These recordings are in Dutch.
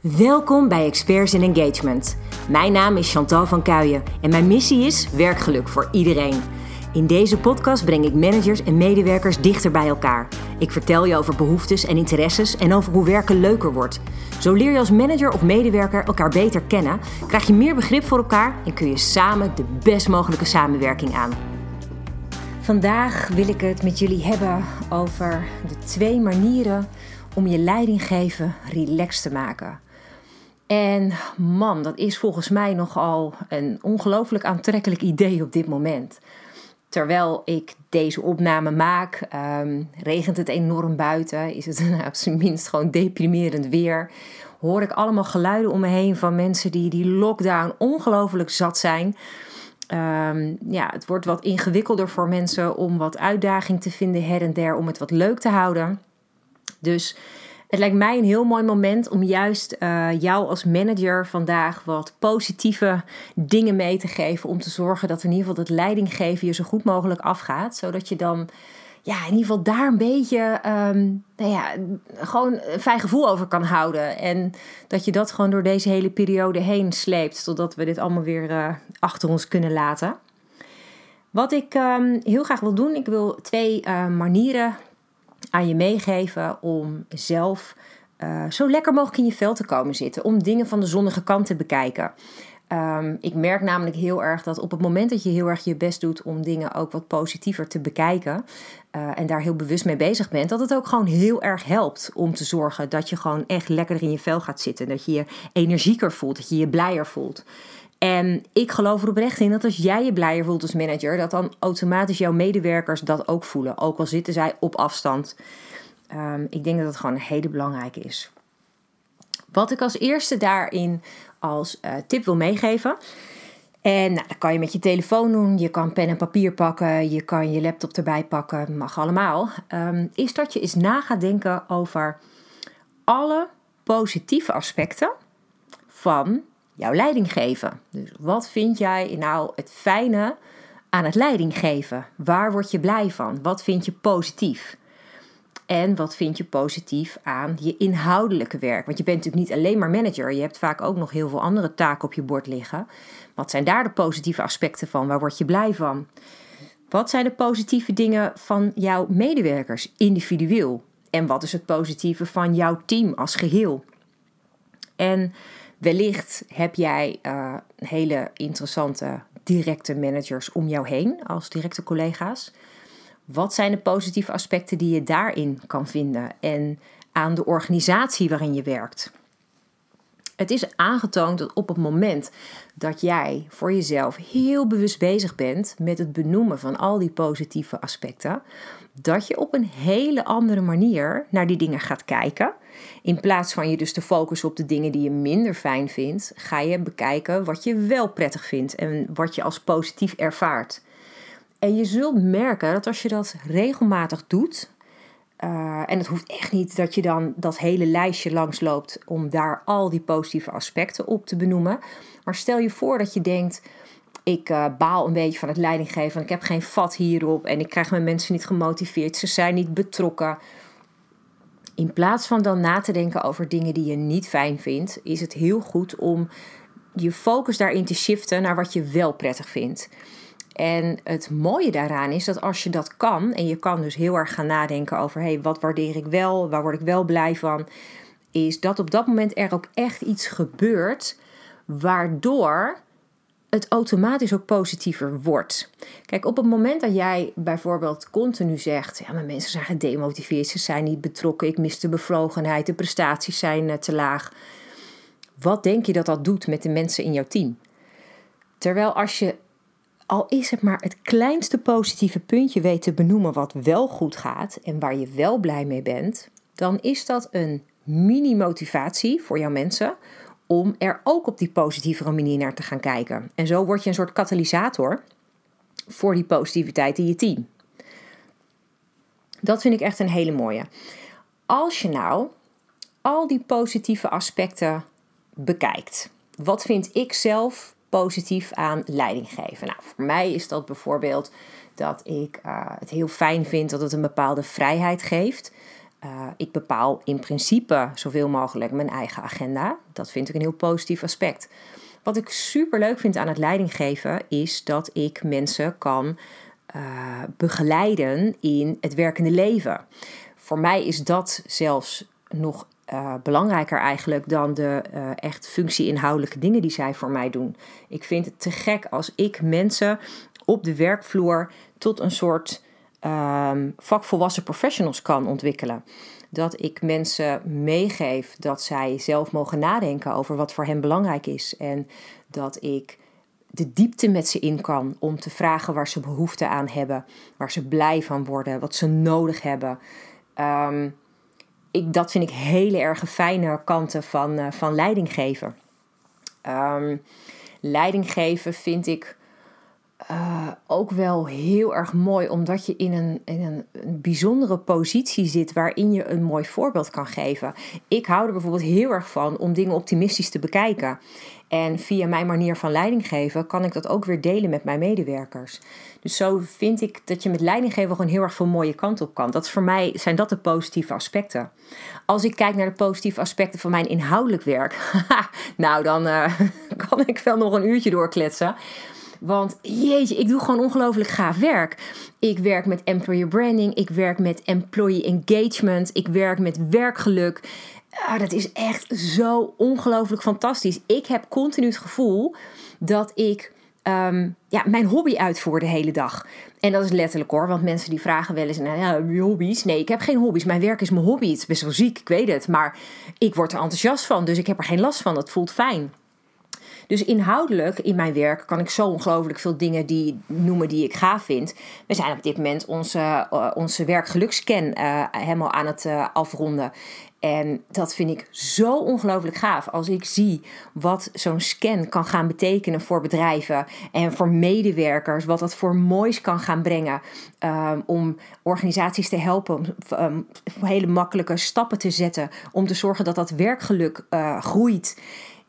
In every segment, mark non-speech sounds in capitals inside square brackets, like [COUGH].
Welkom bij Experts in Engagement. Mijn naam is Chantal van Kuijen en mijn missie is werkgeluk voor iedereen. In deze podcast breng ik managers en medewerkers dichter bij elkaar. Ik vertel je over behoeftes en interesses en over hoe werken leuker wordt. Zo leer je als manager of medewerker elkaar beter kennen, krijg je meer begrip voor elkaar en kun je samen de best mogelijke samenwerking aan. Vandaag wil ik het met jullie hebben over de twee manieren om je leidinggeven relaxed te maken. En man, dat is volgens mij nogal een ongelooflijk aantrekkelijk idee op dit moment. Terwijl ik deze opname maak, um, regent het enorm buiten, is het [LAUGHS] nou, op zijn minst gewoon deprimerend weer. Hoor ik allemaal geluiden om me heen van mensen die die lockdown ongelooflijk zat zijn. Um, ja, het wordt wat ingewikkelder voor mensen om wat uitdaging te vinden her en der, om het wat leuk te houden. Dus het lijkt mij een heel mooi moment om juist uh, jou als manager vandaag wat positieve dingen mee te geven. Om te zorgen dat in ieder geval het leidinggeven je zo goed mogelijk afgaat. Zodat je dan ja, in ieder geval daar een beetje um, nou ja, gewoon een fijn gevoel over kan houden. En dat je dat gewoon door deze hele periode heen sleept. Totdat we dit allemaal weer uh, achter ons kunnen laten. Wat ik um, heel graag wil doen, ik wil twee uh, manieren aan je meegeven om zelf uh, zo lekker mogelijk in je vel te komen zitten. Om dingen van de zonnige kant te bekijken. Um, ik merk namelijk heel erg dat op het moment dat je heel erg je best doet om dingen ook wat positiever te bekijken. Uh, en daar heel bewust mee bezig bent, dat het ook gewoon heel erg helpt om te zorgen dat je gewoon echt lekker in je vel gaat zitten. Dat je je energieker voelt, dat je je blijer voelt. En ik geloof er oprecht in dat als jij je blijer voelt als manager, dat dan automatisch jouw medewerkers dat ook voelen. Ook al zitten zij op afstand. Um, ik denk dat dat gewoon een hele belangrijke is. Wat ik als eerste daarin als uh, tip wil meegeven. En nou, dat kan je met je telefoon doen. Je kan pen en papier pakken. Je kan je laptop erbij pakken. Mag allemaal. Um, is dat je eens na gaat denken over alle positieve aspecten van jouw leiding geven. Dus wat vind jij nou het fijne aan het leiding geven? Waar word je blij van? Wat vind je positief? En wat vind je positief aan je inhoudelijke werk? Want je bent natuurlijk niet alleen maar manager. Je hebt vaak ook nog heel veel andere taken op je bord liggen. Wat zijn daar de positieve aspecten van? Waar word je blij van? Wat zijn de positieve dingen van jouw medewerkers individueel? En wat is het positieve van jouw team als geheel? En wellicht heb jij uh, hele interessante directe managers om jou heen als directe collega's. Wat zijn de positieve aspecten die je daarin kan vinden en aan de organisatie waarin je werkt? Het is aangetoond dat op het moment dat jij voor jezelf heel bewust bezig bent met het benoemen van al die positieve aspecten, dat je op een hele andere manier naar die dingen gaat kijken. In plaats van je dus te focussen op de dingen die je minder fijn vindt, ga je bekijken wat je wel prettig vindt en wat je als positief ervaart. En je zult merken dat als je dat regelmatig doet, uh, en het hoeft echt niet dat je dan dat hele lijstje langsloopt om daar al die positieve aspecten op te benoemen. Maar stel je voor dat je denkt: ik uh, baal een beetje van het leidinggeven, ik heb geen vat hierop en ik krijg mijn mensen niet gemotiveerd, ze zijn niet betrokken. In plaats van dan na te denken over dingen die je niet fijn vindt, is het heel goed om je focus daarin te shiften naar wat je wel prettig vindt. En het mooie daaraan is dat als je dat kan, en je kan dus heel erg gaan nadenken over hey, wat waardeer ik wel, waar word ik wel blij van, is dat op dat moment er ook echt iets gebeurt waardoor het automatisch ook positiever wordt. Kijk, op het moment dat jij bijvoorbeeld continu zegt: ja, mijn mensen zijn gedemotiveerd, ze zijn niet betrokken, ik mis de bevlogenheid, de prestaties zijn eh, te laag. Wat denk je dat dat doet met de mensen in jouw team? Terwijl als je al is het maar het kleinste positieve puntje weet te benoemen wat wel goed gaat en waar je wel blij mee bent, dan is dat een mini-motivatie voor jouw mensen om er ook op die positievere manier naar te gaan kijken. En zo word je een soort katalysator voor die positiviteit in je team. Dat vind ik echt een hele mooie. Als je nou al die positieve aspecten bekijkt, wat vind ik zelf positief aan leiding geven? Nou, voor mij is dat bijvoorbeeld dat ik uh, het heel fijn vind dat het een bepaalde vrijheid geeft. Uh, ik bepaal in principe zoveel mogelijk mijn eigen agenda. Dat vind ik een heel positief aspect. Wat ik super leuk vind aan het leidinggeven is dat ik mensen kan uh, begeleiden in het werkende leven. Voor mij is dat zelfs nog uh, belangrijker eigenlijk dan de uh, echt functie-inhoudelijke dingen die zij voor mij doen. Ik vind het te gek als ik mensen op de werkvloer tot een soort um, vakvolwassen professionals kan ontwikkelen. Dat ik mensen meegeef dat zij zelf mogen nadenken over wat voor hen belangrijk is. En dat ik de diepte met ze in kan om te vragen waar ze behoefte aan hebben, waar ze blij van worden, wat ze nodig hebben. Um, ik, dat vind ik hele erg fijne kanten van, uh, van leidinggeven. Um, leidinggeven vind ik uh, ook wel heel erg mooi, omdat je in, een, in een, een, bijzondere positie zit waarin je een mooi voorbeeld kan geven. Ik hou er bijvoorbeeld heel erg van om dingen optimistisch te bekijken. En via mijn manier van leiding geven kan ik dat ook weer delen met mijn medewerkers. Dus zo vind ik dat je met leidinggeven gewoon heel erg veel mooie kant op kan. Dat is voor mij zijn dat de positieve aspecten. Als ik kijk naar de positieve aspecten van mijn inhoudelijk werk, [LAUGHS] nou dan uh, [LAUGHS] kan ik wel nog een uurtje doorkletsen. Want jeetje, ik doe gewoon ongelooflijk gaaf werk. Ik werk met employer branding, ik werk met employee engagement, ik werk met werkgeluk. Ah, dat is echt zo ongelooflijk fantastisch. Ik heb continu het gevoel dat ik um, ja, mijn hobby uitvoer de hele dag. En dat is letterlijk hoor, want mensen die vragen wel eens: nou ja, hobby's? Nee, ik heb geen hobby's. Mijn werk is mijn hobby. Het is best wel ziek, ik weet het. Maar ik word er enthousiast van, dus ik heb er geen last van. Dat voelt fijn. Dus inhoudelijk in mijn werk kan ik zo ongelooflijk veel dingen die, noemen die ik gaaf vind. We zijn op dit moment onze, uh, onze werkgelukscan uh, helemaal aan het uh, afronden. En dat vind ik zo ongelooflijk gaaf. Als ik zie wat zo'n scan kan gaan betekenen voor bedrijven en voor medewerkers. Wat dat voor moois kan gaan brengen. Um, om organisaties te helpen. Om um, hele makkelijke stappen te zetten. Om te zorgen dat dat werkgeluk groeit.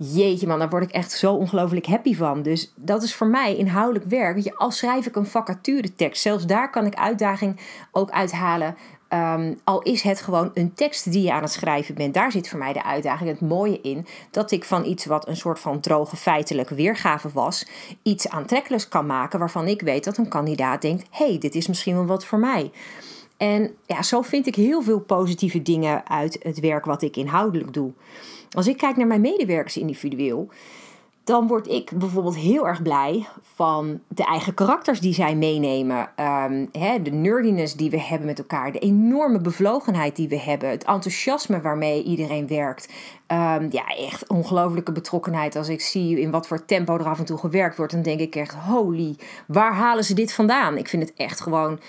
Jeetje man, daar word ik echt zo ongelooflijk happy van. Dus dat is voor mij inhoudelijk werk. Je, al schrijf ik een vacature tekst. Zelfs daar kan ik uitdaging ook uithalen Um, al is het gewoon een tekst die je aan het schrijven bent, daar zit voor mij de uitdaging, het mooie in, dat ik van iets wat een soort van droge feitelijke weergave was, iets aantrekkelijks kan maken waarvan ik weet dat een kandidaat denkt: hey, dit is misschien wel wat voor mij. En ja, zo vind ik heel veel positieve dingen uit het werk wat ik inhoudelijk doe. Als ik kijk naar mijn medewerkers individueel, dan word ik bijvoorbeeld heel erg blij van de eigen karakters die zij meenemen. Hè, de nerdiness die we hebben met elkaar. De enorme bevlogenheid die we hebben. Het enthousiasme waarmee iedereen werkt. Um, ja, echt ongelofelijke betrokkenheid. Als ik zie in wat voor tempo er af en toe gewerkt wordt, dan denk ik echt: holy, waar halen ze dit vandaan? Ik vind het echt gewoon.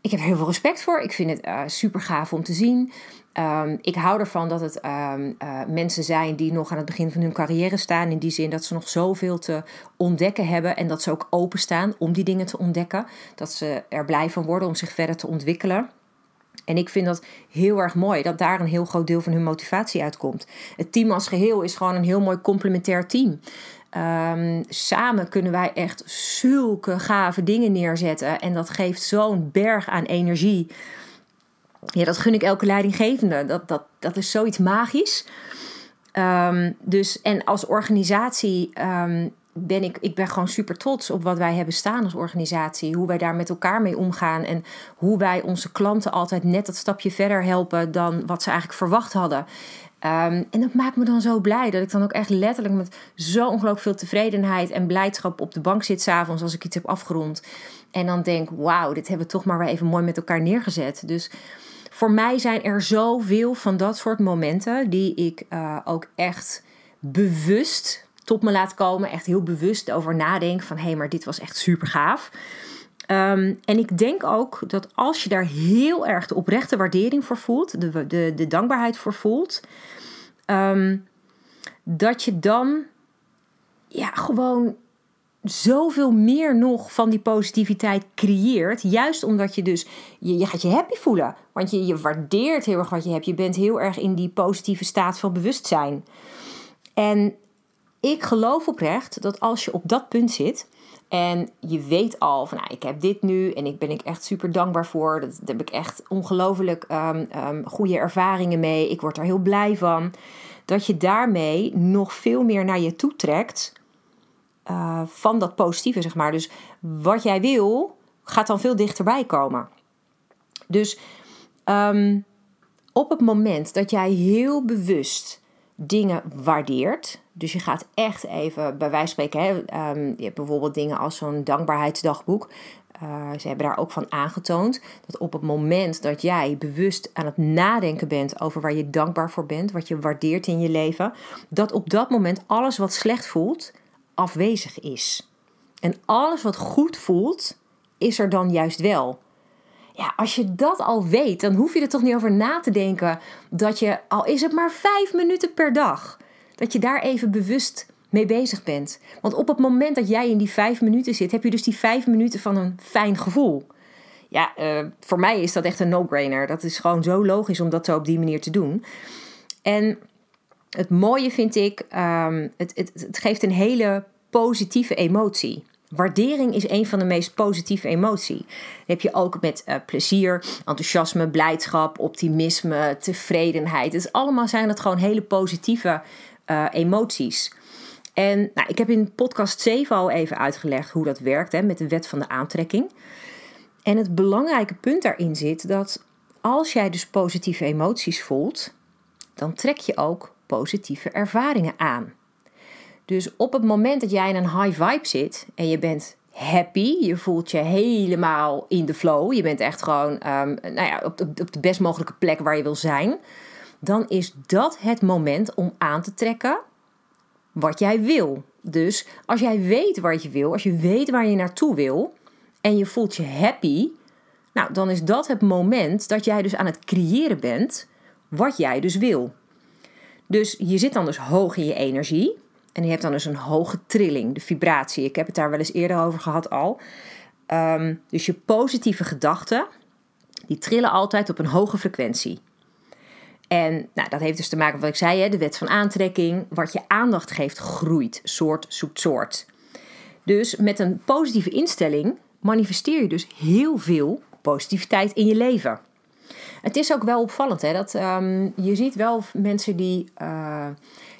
Ik heb heel veel respect voor. Ik vind het uh, super gaaf om te zien. Um, ik hou ervan dat het um, uh, mensen zijn die nog aan het begin van hun carrière staan. In die zin dat ze nog zoveel te ontdekken hebben. En dat ze ook openstaan om die dingen te ontdekken. Dat ze er blij van worden om zich verder te ontwikkelen. En ik vind dat heel erg mooi dat daar een heel groot deel van hun motivatie uitkomt. Het team als geheel is gewoon een heel mooi complementair team. Um, samen kunnen wij echt zulke gave dingen neerzetten. En dat geeft zo'n berg aan energie. Ja, dat gun ik elke leidinggevende. Dat, dat, dat is zoiets magisch. Um, dus, en als organisatie um, ben ik, ik ben gewoon super trots op wat wij hebben staan als organisatie. Hoe wij daar met elkaar mee omgaan. En hoe wij onze klanten altijd net dat stapje verder helpen dan wat ze eigenlijk verwacht hadden. Um, en dat maakt me dan zo blij dat ik dan ook echt letterlijk met zo ongelooflijk veel tevredenheid en blijdschap op de bank zit s'avonds als ik iets heb afgerond. En dan denk, wauw, dit hebben we toch maar weer even mooi met elkaar neergezet. Dus voor mij zijn er zoveel van dat soort momenten die ik uh, ook echt bewust tot me laat komen. Echt heel bewust over nadenk van hé, hey, maar dit was echt super gaaf. Um, en ik denk ook dat als je daar heel erg de oprechte waardering voor voelt, de, de, de dankbaarheid voor voelt, um, dat je dan ja, gewoon zoveel meer nog van die positiviteit creëert. Juist omdat je dus, je, je gaat je happy voelen. Want je, je waardeert heel erg wat je hebt. Je bent heel erg in die positieve staat van bewustzijn. En ik geloof oprecht dat als je op dat punt zit, En je weet al van, nou, ik heb dit nu en ik ben ik echt super dankbaar voor. Dat, daar heb ik echt ongelooflijk um, goede ervaringen mee. Ik word er heel blij van. Dat je daarmee nog veel meer naar je toe trekt uh, van dat positieve, zeg maar. Dus wat jij wil, gaat dan veel dichterbij komen. Dus um, op het moment dat jij heel bewust dingen waardeert. Dus je gaat echt even, bij wijze van spreken, hè, um, je hebt bijvoorbeeld dingen als zo'n dankbaarheidsdagboek. Uh, ze hebben daar ook van aangetoond dat op het moment dat jij bewust aan het nadenken bent over waar je dankbaar voor bent, wat je waardeert in je leven, dat op dat moment alles wat slecht voelt afwezig is. En alles wat goed voelt, is er dan juist wel. Ja, als je dat al weet, dan hoef je er toch niet over na te denken dat je, al is het maar vijf minuten per dag, dat je daar even bewust mee bezig bent. Want op het moment dat jij in die vijf minuten zit, heb je dus die vijf minuten van een fijn gevoel. Ja, uh, voor mij is dat echt een no-brainer. Dat is gewoon zo logisch om dat zo op die manier te doen. En het mooie vind ik, um, het, het, het geeft een hele positieve emotie. Waardering is een van de meest positieve emoties. heb je ook met uh, plezier, enthousiasme, blijdschap, optimisme, tevredenheid. Is allemaal zijn het gewoon hele positieve uh, emoties. En nou, ik heb in podcast 7 al even uitgelegd hoe dat werkt hè, met de wet van de aantrekking. En het belangrijke punt daarin zit dat als jij dus positieve emoties voelt, dan trek je ook positieve ervaringen aan. Dus op het moment dat jij in een high vibe zit en je bent happy, je voelt je helemaal in de flow, je bent echt gewoon um, nou ja, op, de, op de best mogelijke plek waar je wil zijn, dan is dat het moment om aan te trekken wat jij wil. Dus als jij weet wat je wil, als je weet waar je naartoe wil en je voelt je happy, nou, dan is dat het moment dat jij dus aan het creëren bent wat jij dus wil. Dus je zit dan dus hoog in je energie. En je hebt dan dus een hoge trilling, de vibratie. Ik heb het daar wel eens eerder over gehad al. Um, dus je positieve gedachten, die trillen altijd op een hoge frequentie. En nou, dat heeft dus te maken met wat ik zei, hè, de wet van aantrekking. Wat je aandacht geeft, groeit. Soort zoekt soort. Dus met een positieve instelling manifesteer je dus heel veel positiviteit in je leven. Het is ook wel opvallend, hè, dat um, je ziet wel mensen die uh,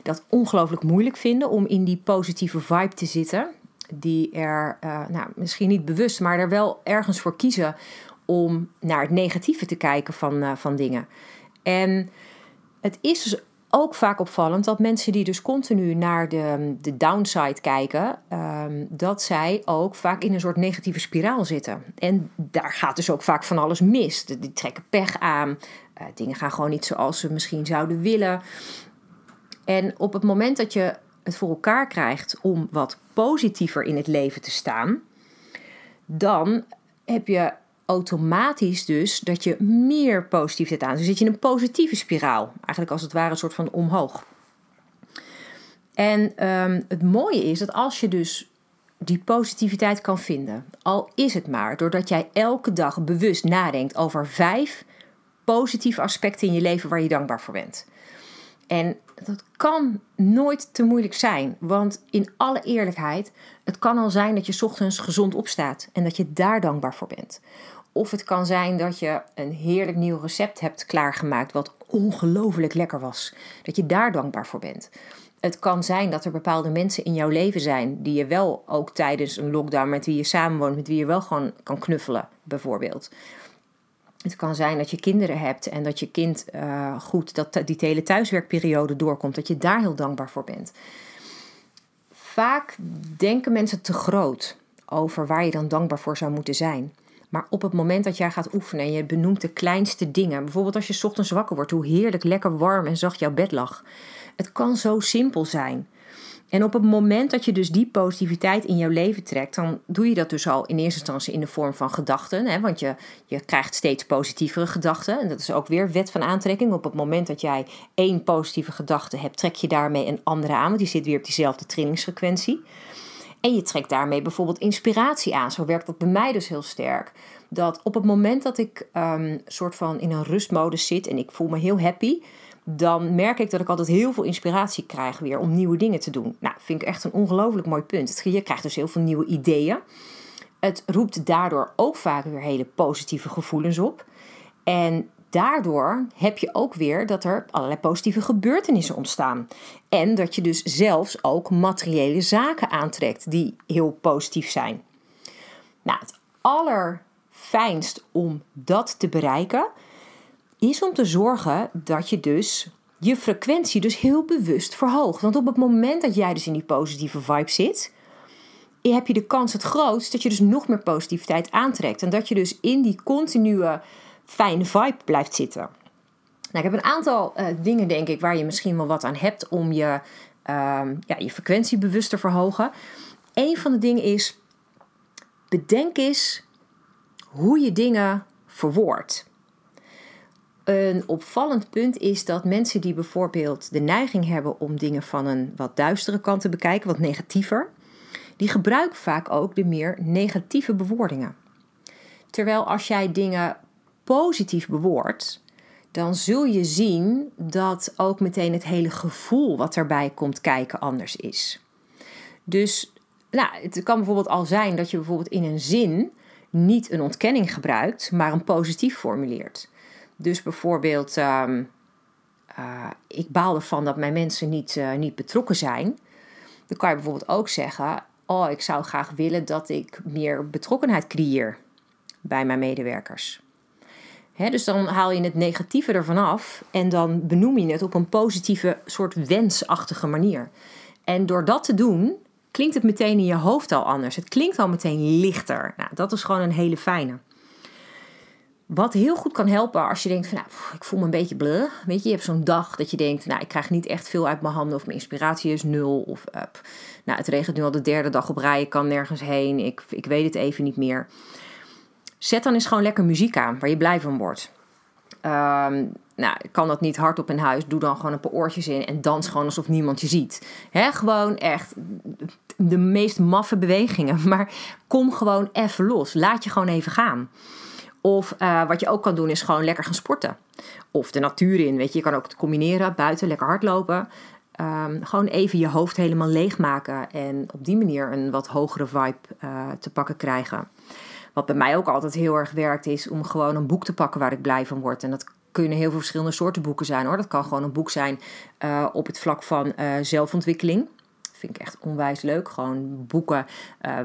dat ongelooflijk moeilijk vinden om in die positieve vibe te zitten. Die er uh, nou, misschien niet bewust, maar er wel ergens voor kiezen om naar het negatieve te kijken van, uh, van dingen. En het is dus ook vaak opvallend dat mensen die dus continu naar de, de downside kijken, um, dat zij ook vaak in een soort negatieve spiraal zitten. En daar gaat dus ook vaak van alles mis. Die trekken pech aan, uh, dingen gaan gewoon niet zoals ze misschien zouden willen. En op het moment dat je het voor elkaar krijgt om wat positiever in het leven te staan, dan heb je automatisch dus dat je meer positiviteit aan. Dus zit je in een positieve spiraal. Eigenlijk als het ware een soort van omhoog. En um, het mooie is dat als je dus die positiviteit kan vinden, al is het maar doordat jij elke dag bewust nadenkt over vijf positieve aspecten in je leven waar je dankbaar voor bent. En dat kan nooit te moeilijk zijn. Want in alle eerlijkheid, het kan al zijn dat je ochtends gezond opstaat en dat je daar dankbaar voor bent. Of het kan zijn dat je een heerlijk nieuw recept hebt klaargemaakt wat ongelooflijk lekker was. Dat je daar dankbaar voor bent. Het kan zijn dat er bepaalde mensen in jouw leven zijn die je wel ook tijdens een lockdown met wie je samenwoont, met wie je wel gewoon kan knuffelen, bijvoorbeeld. Het kan zijn dat je kinderen hebt en dat je kind uh, goed dat die hele thuiswerkperiode doorkomt, dat je daar heel dankbaar voor bent. Vaak denken mensen te groot over waar je dan dankbaar voor zou moeten zijn. Maar op het moment dat jij gaat oefenen en je benoemt de kleinste dingen, bijvoorbeeld als je ochtends wakker wordt, hoe heerlijk lekker warm en zacht jouw bed lag. Het kan zo simpel zijn. En op het moment dat je dus die positiviteit in jouw leven trekt, dan doe je dat dus al in eerste instantie in de vorm van gedachten. Hè? Want je, je krijgt steeds positievere gedachten. En dat is ook weer wet van aantrekking. Op het moment dat jij één positieve gedachte hebt, trek je daarmee een andere aan. Want die zit weer op diezelfde trainingsfrequentie. En je trekt daarmee bijvoorbeeld inspiratie aan. Zo werkt dat bij mij dus heel sterk. Dat op het moment dat ik um, soort van in een rustmodus zit en ik voel me heel happy, dan merk ik dat ik altijd heel veel inspiratie krijg weer om nieuwe dingen te doen. Nou, vind ik echt een ongelooflijk mooi punt. Je krijgt dus heel veel nieuwe ideeën. Het roept daardoor ook vaak weer hele positieve gevoelens op. En daardoor heb je ook weer dat er allerlei positieve gebeurtenissen ontstaan. En dat je dus zelfs ook materiële zaken aantrekt die heel positief zijn. Nou, het allerfijnst om dat te bereiken is om te zorgen dat je dus je frequentie dus heel bewust verhoogt. Want op het moment dat jij dus in die positieve vibe zit, heb je de kans het grootst dat je dus nog meer positiviteit aantrekt. En dat je dus in die continue fijne vibe blijft zitten. Nou, ik heb een aantal uh, dingen, denk ik, waar je misschien wel wat aan hebt om je, uh, ja, je frequentie bewust te verhogen. Een van de dingen is, bedenk eens hoe je dingen verwoordt. Een opvallend punt is dat mensen die bijvoorbeeld de neiging hebben om dingen van een wat duistere kant te bekijken, wat negatiever, die gebruiken vaak ook de meer negatieve bewoordingen. Terwijl als jij dingen positief bewoordt, dan zul je zien dat ook meteen het hele gevoel wat erbij komt kijken anders is. Dus nou, het kan bijvoorbeeld al zijn dat je bijvoorbeeld in een zin niet een ontkenning gebruikt, maar een positief formuleert. Dus bijvoorbeeld, uh, uh, ik baal ervan dat mijn mensen niet, uh, niet betrokken zijn. Dan kan je bijvoorbeeld ook zeggen: Oh, ik zou graag willen dat ik meer betrokkenheid creëer bij mijn medewerkers. dus dan haal je het negatieve ervan af en dan benoem je het op een positieve, soort wensachtige manier. En door dat te doen, klinkt het meteen in je hoofd al anders. Het klinkt al meteen lichter. Nou, dat is gewoon een hele fijne. Wat heel goed kan helpen als je denkt van nou, ik voel me een beetje bleh. Weet je, je hebt zo'n dag dat je denkt, nou, ik krijg niet echt veel uit mijn handen of mijn inspiratie is nul. Of uh, nou, het regent nu al de derde dag op rij, ik kan nergens heen, ik, ik weet het even niet meer. Zet dan eens gewoon lekker muziek aan waar je blij van wordt. Um, nou, kan dat niet hardop in huis, doe dan gewoon een paar oortjes in en dans gewoon alsof niemand je ziet. Gewoon echt de meest maffe bewegingen, [LAUGHS] maar kom gewoon even los. Laat je gewoon even gaan. Of uh, wat je ook kan doen is gewoon lekker gaan sporten. Of de natuur in, weet je. Je kan ook combineren, buiten lekker hardlopen. Um, gewoon even je hoofd helemaal leegmaken en op die manier een wat hogere vibe uh, te pakken krijgen. Wat bij mij ook altijd heel erg werkt is om gewoon een boek te pakken waar ik blij van word. En dat kunnen heel veel verschillende soorten boeken zijn hoor. Dat kan gewoon een boek zijn uh, op het vlak van zelfontwikkeling vind ik echt onwijs leuk. Gewoon boeken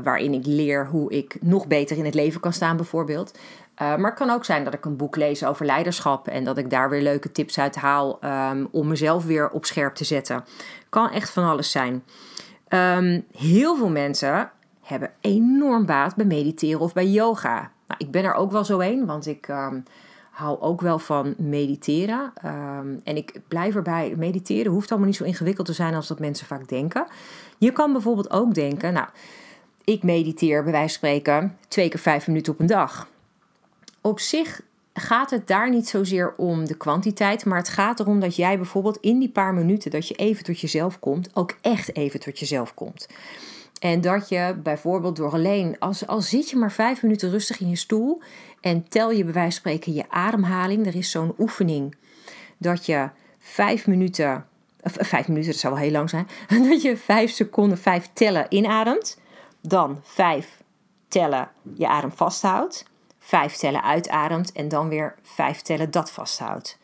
waarin ik leer hoe ik nog beter in het leven kan staan, bijvoorbeeld. Uh, maar het kan ook zijn dat ik een boek lees over leiderschap en dat ik daar weer leuke tips uit haal um, om mezelf weer op scherp te zetten. Kan echt van alles zijn. Um, heel veel mensen hebben enorm baat bij mediteren of bij yoga. Nou, ik ben er ook wel zo een, want ik um, hou ook wel van mediteren. en ik blijf erbij, mediteren hoeft allemaal niet zo ingewikkeld te zijn als dat mensen vaak denken. Je kan bijvoorbeeld ook denken, nou, ik mediteer bij wijze van spreken twee keer vijf minuten op een dag op zich gaat het daar niet zozeer om de kwantiteit, maar het gaat erom dat jij bijvoorbeeld in die paar minuten dat je even tot jezelf komt, ook echt even tot jezelf komt. En dat je bijvoorbeeld door alleen, als, als zit je maar vijf minuten rustig in je stoel en tel je bij wijze van spreken je ademhaling. Er is zo'n oefening dat je vijf minuten, of vijf minuten, dat zou wel heel lang zijn, [LAUGHS] dat je vijf seconden, vijf tellen inademt. Dan vijf tellen je adem vasthoudt vijf tellen uitademt en dan weer vijf tellen dat vasthoudt.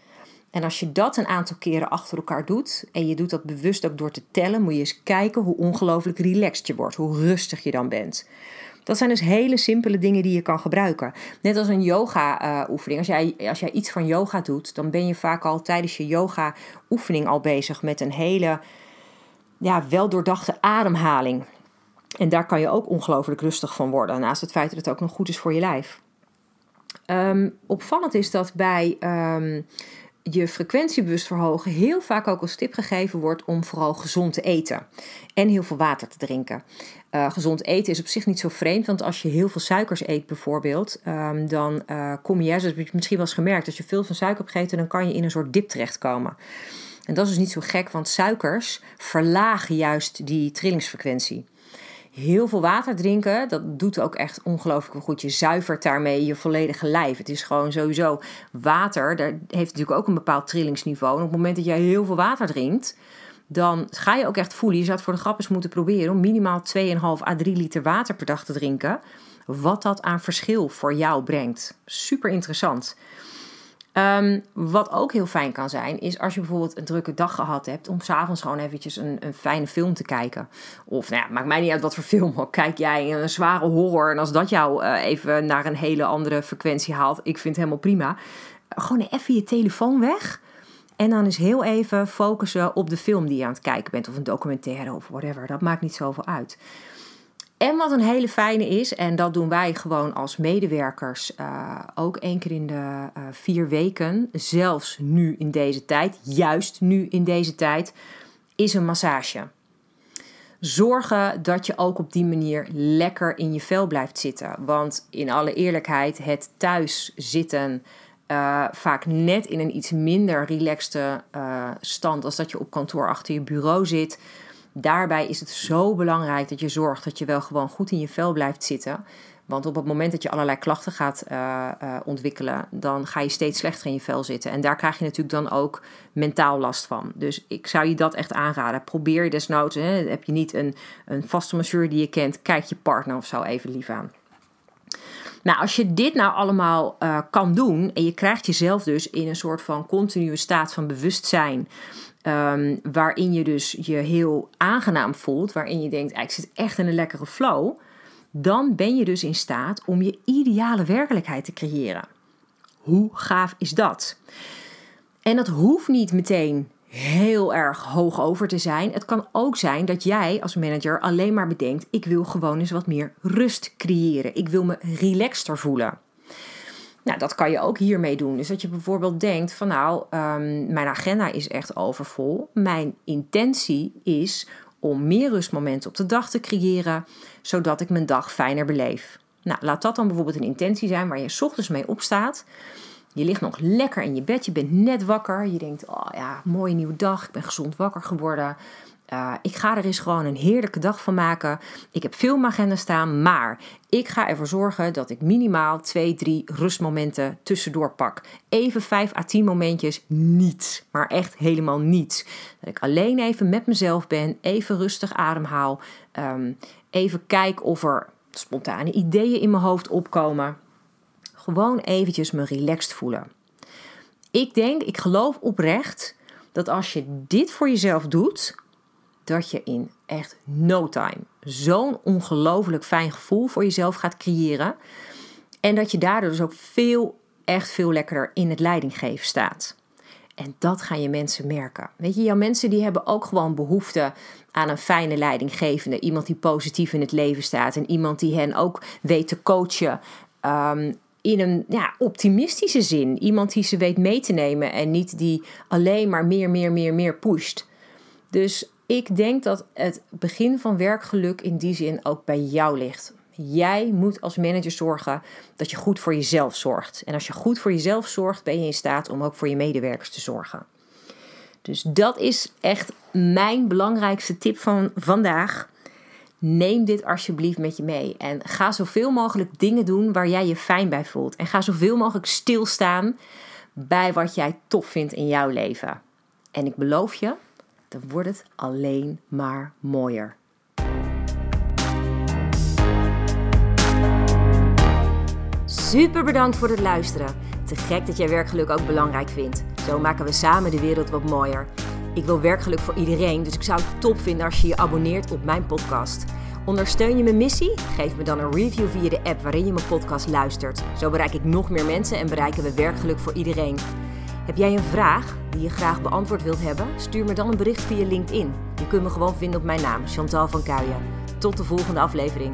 En als je dat een aantal keren achter elkaar doet en je doet dat bewust ook door te tellen, moet je eens kijken hoe ongelooflijk relaxed je wordt, hoe rustig je dan bent. Dat zijn dus hele simpele dingen die je kan gebruiken. Net als een yoga-oefening. als, jij, als jij iets van yoga doet, dan ben je vaak al tijdens je yoga-oefening al bezig met een hele ja, wel doordachte ademhaling. En daar kan je ook ongelooflijk rustig van worden. Naast het feit dat het ook nog goed is voor je lijf. Um, opvallend is dat bij um, je frequentiebewust verhogen heel vaak ook als tip gegeven wordt om vooral gezond te eten en heel veel water te drinken. Uh, gezond eten is op zich niet zo vreemd, want als je heel veel suikers eet bijvoorbeeld, um, dan uh, kom je, heb je misschien wel eens gemerkt, als je veel van suiker hebt gegeten, dan kan je in een soort dip terechtkomen. En dat is dus niet zo gek, want suikers verlagen juist die trillingsfrequentie. Heel veel water drinken, dat doet ook echt ongelooflijk goed. Je zuivert daarmee je volledige lijf. Het is gewoon sowieso water, daar heeft natuurlijk ook een bepaald trillingsniveau. En op het moment dat jij heel veel water drinkt, dan ga je ook echt voelen. Je zou het voor de grap eens moeten proberen om minimaal 2,5 à 3 liter water per dag te drinken. Wat dat aan verschil voor jou brengt. Super interessant. Ehm, wat ook heel fijn kan zijn, is als je bijvoorbeeld een drukke dag gehad hebt, om s'avonds gewoon eventjes een, een fijne film te kijken. Of nou ja, maakt mij niet uit wat voor film. Kijk jij een zware horror en als dat jou uh, even naar een hele andere frequentie haalt, ik vind het helemaal prima. Gewoon even je telefoon weg. En dan is heel even focussen op de film die je aan het kijken bent. Of een documentaire of whatever. Dat maakt niet zoveel uit. En wat een hele fijne is, en dat doen wij gewoon als medewerkers uh, ook één keer in de uh, vier weken, zelfs nu in deze tijd, juist nu in deze tijd, is een massage. Zorgen dat je ook op die manier lekker in je vel blijft zitten. Want in alle eerlijkheid, het thuis zitten uh, vaak net in een iets minder relaxte stand als dat je op kantoor achter je bureau zit Daarbij is het zo belangrijk dat je zorgt dat je wel gewoon goed in je vel blijft zitten. Want op het moment dat je allerlei klachten gaat uh, uh, ontwikkelen, dan ga je steeds slechter in je vel zitten. En daar krijg je natuurlijk dan ook mentaal last van. Dus ik zou je dat echt aanraden. Probeer je desnoods, hè, heb je niet een, een vaste masseur die je kent, kijk je partner of zo even lief aan. Nou, als je dit nou allemaal uh, kan doen en je krijgt jezelf dus in een soort van continue staat van bewustzijn Ehm, waarin je dus je heel aangenaam voelt, waarin je denkt, ik zit echt in een lekkere flow, dan ben je dus in staat om je ideale werkelijkheid te creëren. Hoe gaaf is dat? En dat hoeft niet meteen heel erg hoog over te zijn. Het kan ook zijn dat jij als manager alleen maar bedenkt: ik wil gewoon eens wat meer rust creëren. Ik wil me relaxter voelen. Nou, dat kan je ook hiermee doen. Dus dat je bijvoorbeeld denkt van nou, um, mijn agenda is echt overvol. Mijn intentie is om meer rustmomenten op de dag te creëren, zodat ik mijn dag fijner beleef. Nou, laat dat dan bijvoorbeeld een intentie zijn waar je ochtends mee opstaat. Je ligt nog lekker in je bed, je bent net wakker. Je denkt, oh ja, mooie nieuwe dag, ik ben gezond wakker geworden. Uh, ik ga er eens gewoon een heerlijke dag van maken. Ik heb veel in staan, maar ik ga ervoor zorgen dat ik minimaal 2, 3 rustmomenten tussendoor pak. Even 5 à 10 momentjes, niets, maar echt helemaal niets. Dat ik alleen even met mezelf ben, even rustig ademhaal. Um, even kijk of er spontane ideeën in mijn hoofd opkomen. Gewoon eventjes me relaxed voelen. Ik denk, ik geloof oprecht dat als je dit voor jezelf doet, dat je in echt no time zo'n ongelooflijk fijn gevoel voor jezelf gaat creëren. En dat je daardoor dus ook veel, echt veel lekkerder in het leidinggeven staat. En dat gaan je mensen merken. Weet je, jouw mensen die hebben ook gewoon behoefte aan een fijne leidinggevende. Iemand die positief in het leven staat. En iemand die hen ook weet te coachen. Um, in een ja, optimistische zin. Iemand die ze weet mee te nemen. En niet die alleen maar meer, meer, meer, meer pusht. Dus ik denk dat het begin van werkgeluk in die zin ook bij jou ligt. Jij moet als manager zorgen dat je goed voor jezelf zorgt. En als je goed voor jezelf zorgt, ben je in staat om ook voor je medewerkers te zorgen. Dus dat is echt mijn belangrijkste tip van vandaag. Neem dit alsjeblieft met je mee en ga zoveel mogelijk dingen doen waar jij je fijn bij voelt. En ga zoveel mogelijk stilstaan bij wat jij tof vindt in jouw leven. En ik beloof je, dan wordt het alleen maar mooier. Super bedankt voor het luisteren. Te gek dat jij werkgeluk ook belangrijk vindt. Zo maken we samen de wereld wat mooier. Ik wil werkgeluk voor iedereen, dus ik zou het top vinden als je je abonneert op mijn podcast. Ondersteun je mijn missie? Geef me dan een review via de app waarin je mijn podcast luistert. Zo bereik ik nog meer mensen en bereiken we werkgeluk voor iedereen. Heb jij een vraag die je graag beantwoord wilt hebben? Stuur me dan een bericht via LinkedIn. Je kunt me gewoon vinden op mijn naam, Chantal van Kuijen. Tot de volgende aflevering.